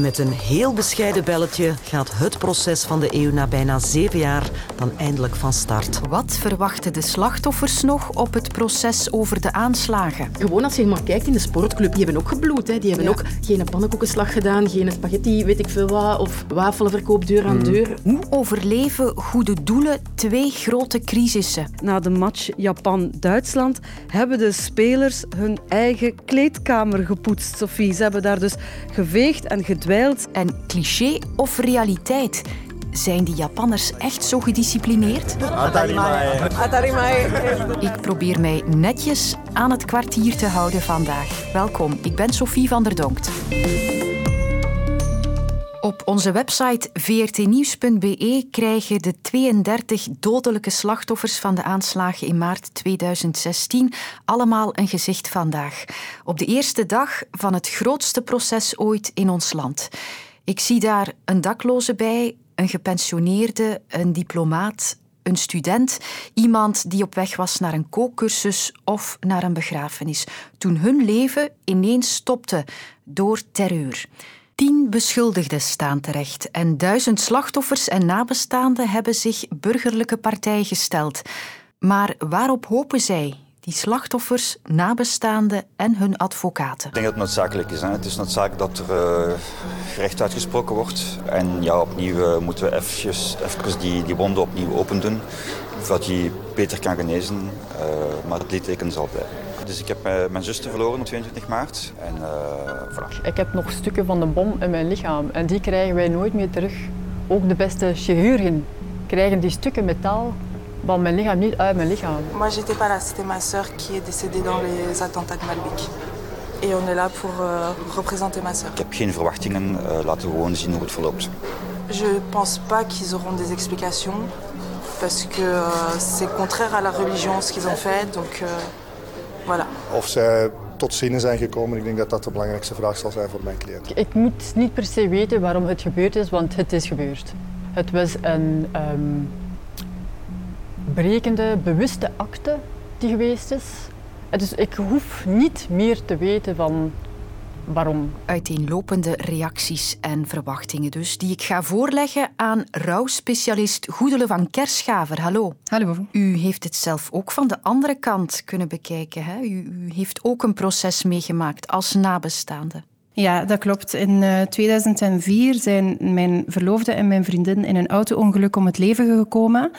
En met een heel bescheiden belletje gaat het proces van de eeuw na bijna zeven jaar dan eindelijk van start. Wat verwachten de slachtoffers nog op het proces over de aanslagen? Gewoon als je maar kijkt in de sportclub, die hebben ook gebloed. Hè. Die hebben ook geen pannenkoekenslag gedaan, geen spaghetti, weet ik veel wat, of wafelverkoop deur aan deur. Hoe overleven goede doelen twee grote crisissen? Na de match Japan-Duitsland hebben de spelers hun eigen kleedkamer gepoetst, Sophie. Ze hebben daar dus geveegd en En cliché of realiteit? Zijn die Japanners echt zo gedisciplineerd? Ik probeer mij netjes aan het kwartier te houden vandaag. Welkom, ik ben Sophie van der Donkt. Op onze website vrtnieuws.be krijgen de 32 dodelijke slachtoffers van de aanslagen in maart 2016 allemaal een gezicht vandaag. Op de eerste dag van het grootste proces ooit in ons land. Ik zie daar een dakloze bij, een gepensioneerde, een diplomaat, een student, iemand die op weg was naar een kookcursus of naar een begrafenis, toen hun leven ineens stopte door terreur. Tien beschuldigden staan terecht en duizend slachtoffers en nabestaanden hebben zich burgerlijke partij gesteld. Maar waarop hopen zij, die slachtoffers, nabestaanden en hun advocaten? Ik denk dat het noodzakelijk is. Hè. Het is noodzakelijk dat er uh, gerecht uitgesproken wordt. En ja, opnieuw uh, moeten we eventjes, even die, die wonden opnieuw open doen. Zodat hij beter kan genezen. Uh, maar het litteken zal blijven. Dus ik heb mijn zuster verloren op 22 maart. En voilà. Ik heb nog stukken van de bom in mijn lichaam. En die krijgen wij nooit meer terug. Ook de beste chirurgen krijgen die stukken metaal van mijn lichaam niet uit mijn lichaam. Moi, j'étais pas là. C'était ma sœur qui est décédée dans les attentats de Malbec. Et on est là pour euh, représenter ma sœur. Ik heb geen verwachtingen. Uh, laten we gewoon zien hoe het verloopt. Je pense pas qu'ils auront des explications. Parce que euh, c'est contraire à la religion ce qu'ils ont fait. Donc euh, voilà. Of zij tot zinnen zijn gekomen. Ik denk dat dat de belangrijkste vraag zal zijn voor mijn cliënt. Ik moet niet per se weten waarom het gebeurd is, want het is gebeurd. Het was een um, berekende, bewuste acte die geweest is. Dus ik hoef niet meer te weten van waarom. Uiteenlopende reacties en verwachtingen dus, die ik ga voorleggen aan rouwspecialist Goedele van Kerschaver. Hallo. Hallo. U heeft het zelf ook van de andere kant kunnen bekijken. Hè? U, u heeft ook een proces meegemaakt als nabestaande. Ja, dat klopt. In uh, 2004 zijn mijn verloofde en mijn vriendin in een auto-ongeluk om het leven gekomen.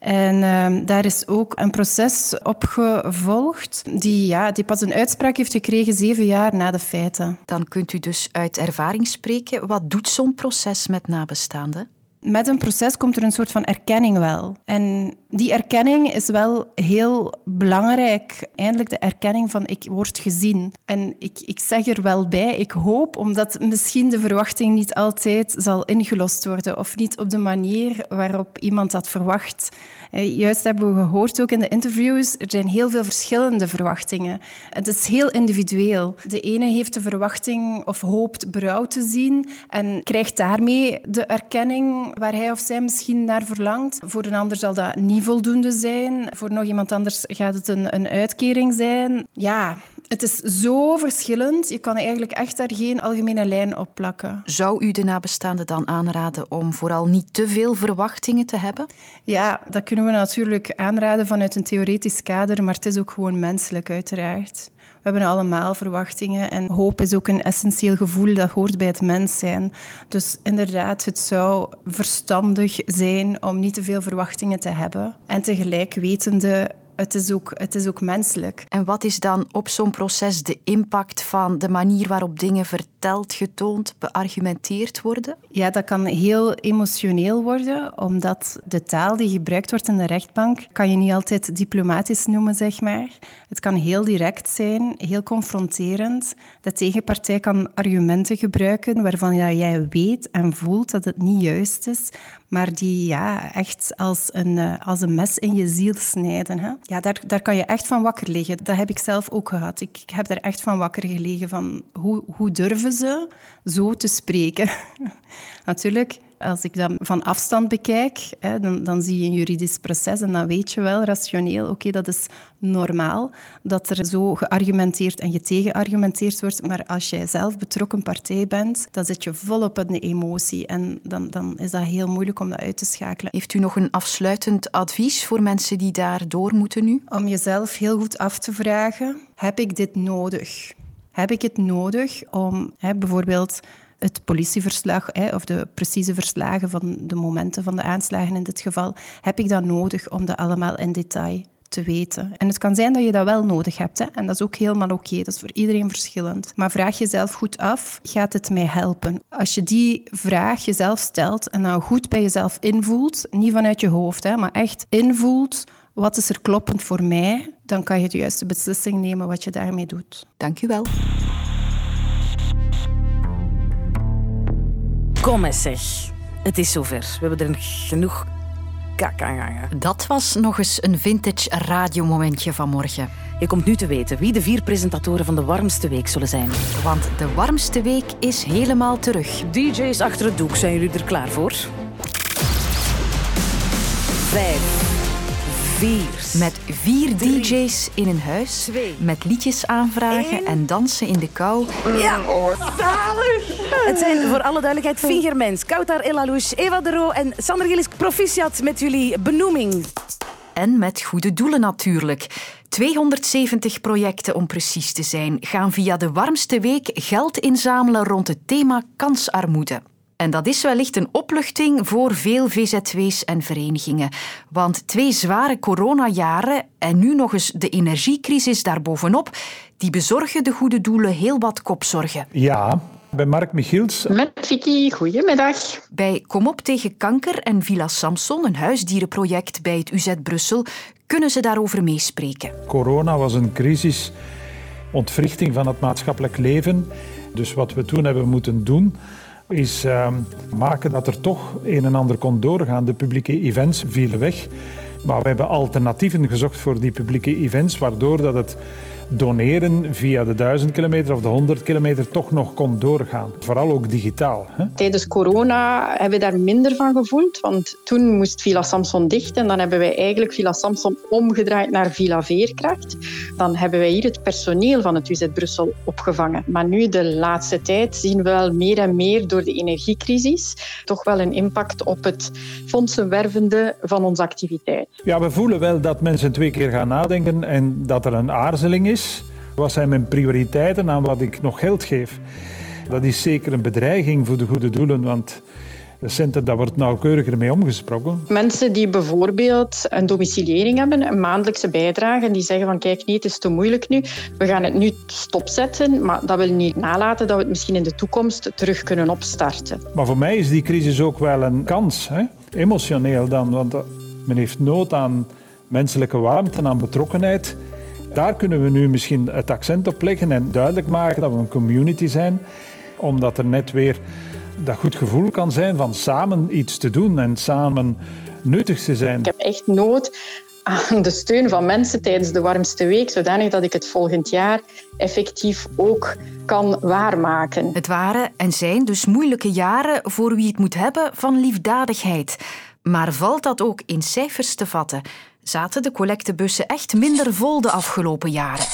En uh, daar is ook een proces op gevolgd die, ja, die pas een uitspraak heeft gekregen zeven jaar na de feiten. Dan kunt u dus uit ervaring spreken. Wat doet zo'n proces met nabestaanden? Met een proces komt er een soort van erkenning wel. En die erkenning is wel heel belangrijk. Eindelijk de erkenning van ik word gezien. En ik, ik zeg er wel bij, ik hoop, omdat misschien de verwachting niet altijd zal ingelost worden of niet op de manier waarop iemand dat verwacht. Eh, juist hebben we gehoord ook in de interviews, er zijn heel veel verschillende verwachtingen. Het is heel individueel. De ene heeft de verwachting of hoopt berouw te zien en krijgt daarmee de erkenning waar hij of zij misschien naar verlangt. Voor een ander zal dat niet voldoende zijn. Voor nog iemand anders gaat het een, een uitkering zijn. Ja, het is zo verschillend. Je kan eigenlijk echt daar geen algemene lijn op plakken. Zou u de nabestaanden dan aanraden om vooral niet te veel verwachtingen te hebben? Ja, dat kunnen we natuurlijk aanraden vanuit een theoretisch kader, maar het is ook gewoon menselijk, uiteraard. We hebben allemaal verwachtingen en hoop is ook een essentieel gevoel dat hoort bij het mens zijn. Dus inderdaad, het zou verstandig zijn om niet te veel verwachtingen te hebben. En tegelijk wetende het is, ook, het is ook menselijk. En wat is dan op zo'n proces de impact van de manier waarop dingen verteld, getoond, beargumenteerd worden? Ja, dat kan heel emotioneel worden, omdat de taal die gebruikt wordt in de rechtbank kan je niet altijd diplomatisch noemen, zeg maar. Het kan heel direct zijn, heel confronterend. De tegenpartij kan argumenten gebruiken waarvan jij weet en voelt dat het niet juist is, maar die ja, echt als een, eh, als een mes in je ziel snijden. Hè? Ja, daar, daar kan je echt van wakker liggen. Dat heb ik zelf ook gehad. Ik, ik heb daar echt van wakker gelegen van hoe, hoe durven ze zo te spreken. Natuurlijk, Als ik dat van afstand bekijk, hè, dan, dan zie je een juridisch proces en dan weet je wel rationeel, oké, dat is normaal dat er zo geargumenteerd en getegenargumenteerd wordt. Maar als jij zelf betrokken partij bent, dan zit je volop in de emotie. En dan, dan is dat heel moeilijk om dat uit te schakelen. Heeft u nog een afsluitend advies voor mensen die daar door moeten nu? Om jezelf heel goed af te vragen, heb ik dit nodig? Heb ik het nodig om hè, bijvoorbeeld het politieverslag hè, of de precieze verslagen van de momenten van de aanslagen in dit geval, heb ik dat nodig om dat allemaal in detail te weten. En het kan zijn dat je dat wel nodig hebt. Hè? En dat is ook helemaal oké. Dat is voor iedereen verschillend. Maar vraag jezelf goed af, gaat het mij helpen? Als je die vraag jezelf stelt en dan goed bij jezelf invoelt, niet vanuit je hoofd, hè, maar echt invoelt, wat is er kloppend voor mij, dan kan je de juiste beslissing nemen wat je daarmee doet. Dank u wel. Kom eens zeg. Het is zover. We hebben er genoeg kak aan hangen. Dat was nog eens een vintage radiomomentje van morgen. Je komt nu te weten wie de vier presentatoren van de warmste week zullen zijn. Want de warmste week is helemaal terug. DJ's achter het doek, zijn jullie er klaar voor? Vijf. Vier. Met vier DJ's in een huis. Twee. Met liedjes aanvragen Eén. en dansen in de kou. Ja, Het zijn voor alle duidelijkheid Fingermens, Kautar Elalouche, Eva de Roo en Sander Gillis. Proficiat met jullie benoeming. En met goede doelen natuurlijk. 270 projecten om precies te zijn gaan via de warmste week geld inzamelen rond het thema kansarmoede. En dat is wellicht een opluchting voor veel VZW's en verenigingen. Want twee zware coronajaren en nu nog eens de energiecrisis daarbovenop, die bezorgen de goede doelen heel wat kopzorgen. Ja, bij Mark Michiels. Met Vicky, goedemiddag. Bij Kom op tegen kanker en Villa Samson, een huisdierenproject bij het UZ Brussel, kunnen ze daarover meespreken. Corona was een crisis, ontwrichting van het maatschappelijk leven. Dus wat we toen hebben moeten doen, is uh, maken dat er toch een en ander kon doorgaan. De publieke events vielen weg. Maar we hebben alternatieven gezocht voor die publieke events, waardoor dat het doneren via de 1000 kilometer of de 100 kilometer toch nog kon doorgaan. Vooral ook digitaal. Hè? Tijdens corona hebben we daar minder van gevoeld, want toen moest Villa Samson dicht en dan hebben wij eigenlijk Villa Samson omgedraaid naar Villa Veerkracht. Dan hebben wij hier het personeel van het UZ Brussel opgevangen. Maar nu, de laatste tijd, zien we wel meer en meer door de energiecrisis toch wel een impact op het fondsenwervende van onze activiteit. Ja, we voelen wel dat mensen twee keer gaan nadenken en dat er een aarzeling is. Wat zijn mijn prioriteiten aan wat ik nog geld geef? Dat is zeker een bedreiging voor de goede doelen, want de centen, daar wordt nauwkeuriger mee omgesproken. Mensen die bijvoorbeeld een domiciliering hebben, een maandelijkse bijdrage, en die zeggen van kijk, nee, het is te moeilijk nu, we gaan het nu stopzetten, maar dat wil niet nalaten dat we het misschien in de toekomst terug kunnen opstarten. Maar voor mij is die crisis ook wel een kans, hè? emotioneel dan, want men heeft nood aan menselijke warmte, aan betrokkenheid. Daar kunnen we nu misschien het accent op leggen en duidelijk maken dat we een community zijn, omdat er net weer dat goed gevoel kan zijn van samen iets te doen en samen nuttig te zijn. Ik heb echt nood aan de steun van mensen tijdens de warmste week, zodanig dat ik het volgend jaar effectief ook kan waarmaken. Het waren en zijn dus moeilijke jaren voor wie het moet hebben van liefdadigheid. Maar valt dat ook in cijfers te vatten? Zaten de collectebussen echt minder vol de afgelopen jaren?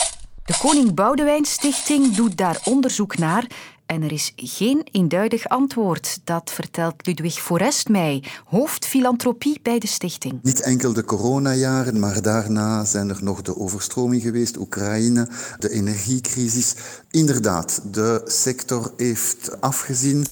De Koning Boudewijn Stichting doet daar onderzoek naar en er is geen eenduidig antwoord. Dat vertelt Ludwig Forest mij, hoofd filantropie bij de stichting. Niet enkel de coronajaren, maar daarna zijn er nog de overstroming geweest, Oekraïne, de energiecrisis. Inderdaad, de sector heeft afgezien.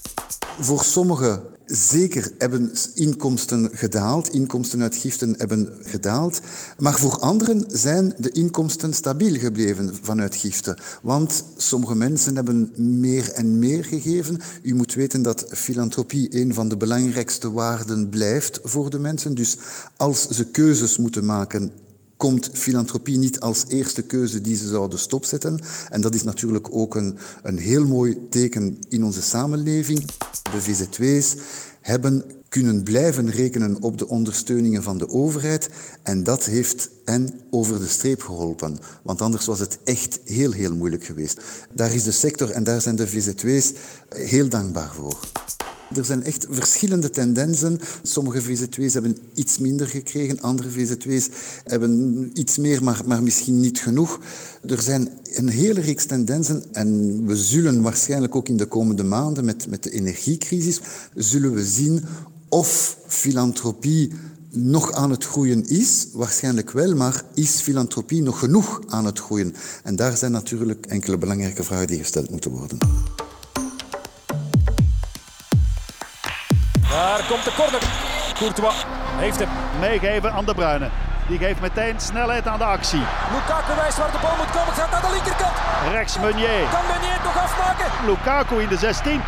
Voor sommigen Zeker hebben inkomsten gedaald, inkomsten uit giften hebben gedaald. Maar voor anderen zijn de inkomsten stabiel gebleven vanuit giften. Want sommige mensen hebben meer en meer gegeven. U moet weten dat filantropie een van de belangrijkste waarden blijft voor de mensen. Dus als ze keuzes moeten maken komt filantropie niet als eerste keuze die ze zouden stopzetten. En dat is natuurlijk ook een, een heel mooi teken in onze samenleving. De VZW's hebben kunnen blijven rekenen op de ondersteuningen van de overheid en dat heeft hen over de streep geholpen. Want anders was het echt heel, heel moeilijk geweest. Daar is de sector en daar zijn de VZW's heel dankbaar voor. Er zijn echt verschillende tendensen. Sommige VZW's hebben iets minder gekregen, andere VZW's hebben iets meer, maar, maar misschien niet genoeg. Er zijn een hele reeks tendensen en we zullen waarschijnlijk ook in de komende maanden met, met de energiecrisis, zullen we zien of filantropie nog aan het groeien is, waarschijnlijk wel, maar is filantropie nog genoeg aan het groeien? En daar zijn natuurlijk enkele belangrijke vragen die gesteld moeten worden. Daar komt de corner. Courtois heeft hem meegegeven aan de Bruyne. Die geeft meteen snelheid aan de actie. Lukaku wijst waar de bal moet komen. Gaat naar de linkerkant. Rechts Meunier. Kan Meunier nog afmaken? Lukaku in de 16.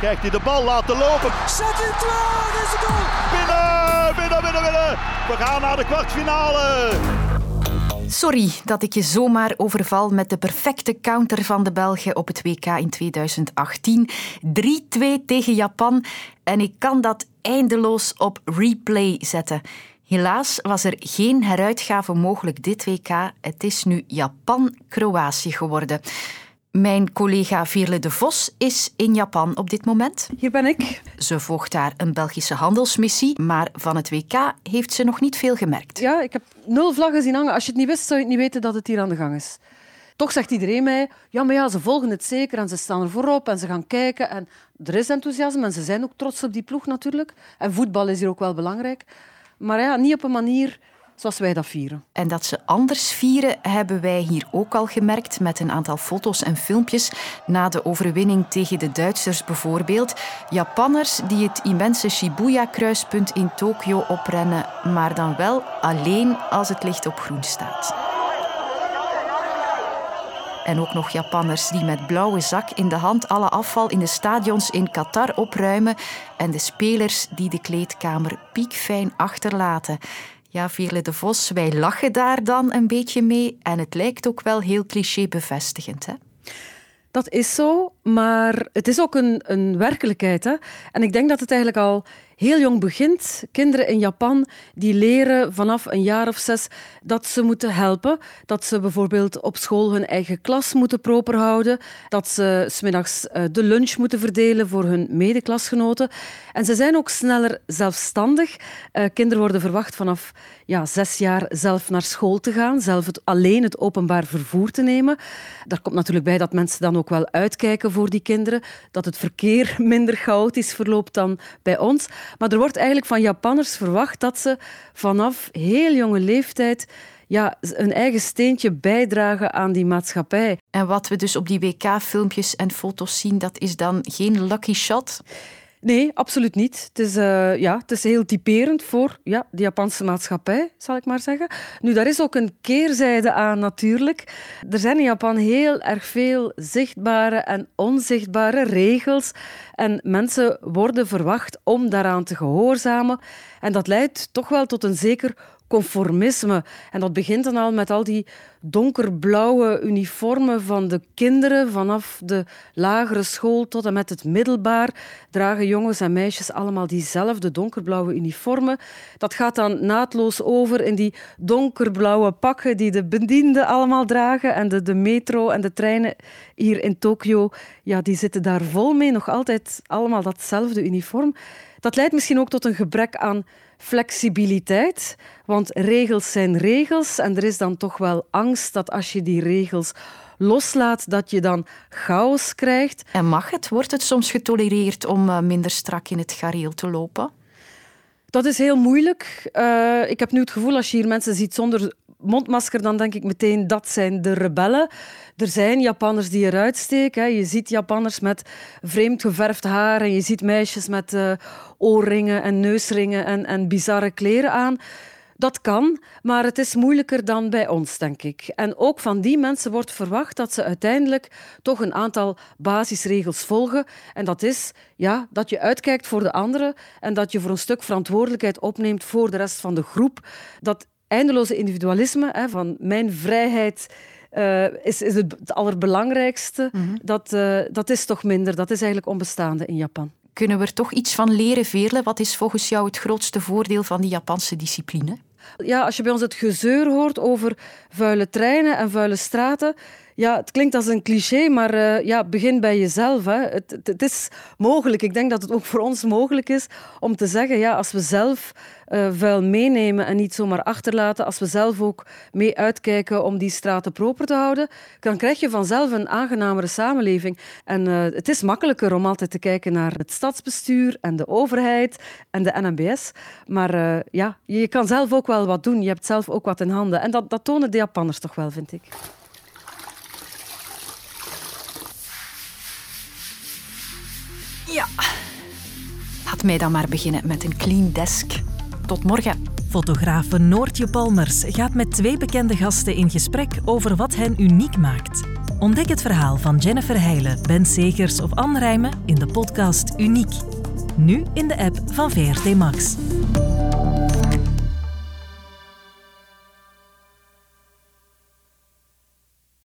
Kijkt hij de bal laten lopen. Zet in klaar, is de goal. Binnen, binnen, binnen, binnen. We gaan naar de kwartfinale. Sorry dat ik je zomaar overval met de perfecte counter van de Belgen op het WK in 2018. 3-2 tegen Japan en ik kan dat eindeloos op replay zetten. Helaas was er geen heruitgave mogelijk dit WK. Het is nu Japan-Kroatië geworden. Mijn collega Veerle de Vos is in Japan op dit moment. Hier ben ik. Ze volgt daar een Belgische handelsmissie, maar van het WK heeft ze nog niet veel gemerkt. Ja, ik heb nul vlaggen zien hangen. Als je het niet wist, zou je het niet weten dat het hier aan de gang is. Toch zegt iedereen mij, ja, maar ja, ze volgen het zeker en ze staan er voorop en ze gaan kijken. En er is enthousiasme en ze zijn ook trots op die ploeg natuurlijk. En voetbal is hier ook wel belangrijk. Maar ja, niet op een manier zoals wij dat vieren. En dat ze anders vieren, hebben wij hier ook al gemerkt met een aantal foto's en filmpjes na de overwinning tegen de Duitsers bijvoorbeeld. Japanners die het immense Shibuya-kruispunt in Tokio oprennen, maar dan wel alleen als het licht op groen staat. En ook nog Japanners die met blauwe zak in de hand alle afval in de stadions in Qatar opruimen en de spelers die de kleedkamer piekfijn achterlaten. Ja, Veerle de Vos, wij lachen daar dan een beetje mee en het lijkt ook wel heel cliché-bevestigend. Hè? Dat is zo, maar het is ook een, een werkelijkheid. Hè? En ik denk dat het eigenlijk al heel jong begint. Kinderen in Japan die leren vanaf een jaar of zes dat ze moeten helpen. Dat ze bijvoorbeeld op school hun eigen klas moeten proper houden. Dat ze smiddags eh, de lunch moeten verdelen voor hun medeklasgenoten. En ze zijn ook sneller zelfstandig. Eh, kinderen worden verwacht vanaf ja, zes jaar zelf naar school te gaan, zelf het, alleen het openbaar vervoer te nemen. Daar komt natuurlijk bij dat mensen dan ook wel uitkijken voor die kinderen, dat het verkeer minder chaotisch verloopt dan bij ons. Maar er wordt eigenlijk van Japanners verwacht dat ze vanaf heel jonge leeftijd ja, een eigen steentje bijdragen aan die maatschappij. En wat we dus op die WK-filmpjes en foto's zien, dat is dan geen lucky shot? Nee, absoluut niet. Het is, uh, ja, het is heel typerend voor ja, de Japanse maatschappij, zal ik maar zeggen. Nu, daar is ook een keerzijde aan natuurlijk. Er zijn in Japan heel erg veel zichtbare en onzichtbare regels. En mensen worden verwacht om daaraan te gehoorzamen. En dat leidt toch wel tot een zeker conformisme. En dat begint dan al met al die donkerblauwe uniformen van de kinderen. Vanaf de lagere school tot en met het middelbaar dragen jongens en meisjes allemaal diezelfde donkerblauwe uniformen. Dat gaat dan naadloos over in die donkerblauwe pakken die de bedienden allemaal dragen. En de, de metro en de treinen hier in Tokio, ja, die zitten daar vol mee. Nog altijd allemaal datzelfde uniform. Dat leidt misschien ook tot een gebrek aan flexibiliteit. Want regels zijn regels en er is dan toch wel angst dat als je die regels loslaat, dat je dan chaos krijgt. En mag het? Wordt het soms getolereerd om eh, minder strak in het gareel te lopen? Dat is heel moeilijk. Uh, ik heb nu het gevoel, als je hier mensen ziet zonder mondmasker, dan denk ik meteen dat zijn de rebellen. Er zijn Japanners die eruit steken. Je ziet Japanners met vreemd geverfd haar en je ziet meisjes met uh, oorringen en neusringen en, en bizarre kleren aan. Dat kan, maar het is moeilijker dan bij ons, denk ik. En ook van die mensen wordt verwacht dat ze uiteindelijk toch een aantal basisregels volgen. En dat is ja, dat je uitkijkt voor de anderen en dat je voor een stuk verantwoordelijkheid opneemt voor de rest van de groep. Dat eindeloze individualisme hè, van mijn vrijheid uh, is, is het, het allerbelangrijkste. Mhm. dat, uh, dat is toch minder. Dat is eigenlijk onbestaande in Japan. Kunnen we er toch iets van leren, Veerle? Wat is volgens jou het grootste voordeel van die Japanse discipline? Ja, als je bij ons het gezeur hoort over vuile treinen en vuile straten, Ja, het klinkt als een cliché, maar uh, ja, begin bij jezelf. Hè. Het, het, is mogelijk, ik denk dat het ook voor ons mogelijk is om te zeggen, ja, als we zelf uh, vuil meenemen en niet zomaar achterlaten, als we zelf ook mee uitkijken om die straten proper te houden, dan krijg je vanzelf een aangenamere samenleving. En uh, het is makkelijker om altijd te kijken naar het stadsbestuur en de overheid en de NMBS. Maar ja, je kan zelf ook wel wat doen. Je hebt zelf ook wat in handen. En dat, dat tonen de Japanners toch wel, vind ik. Ja. Laat mij dan maar beginnen met een clean desk. Tot morgen. Fotografe Noortje Palmers gaat met twee bekende gasten in gesprek over wat hen uniek maakt. Ontdek het verhaal van Jennifer Heijlen, Ben Segers of Anne Rijmen in de podcast Uniek. Nu in de app van VRT Max.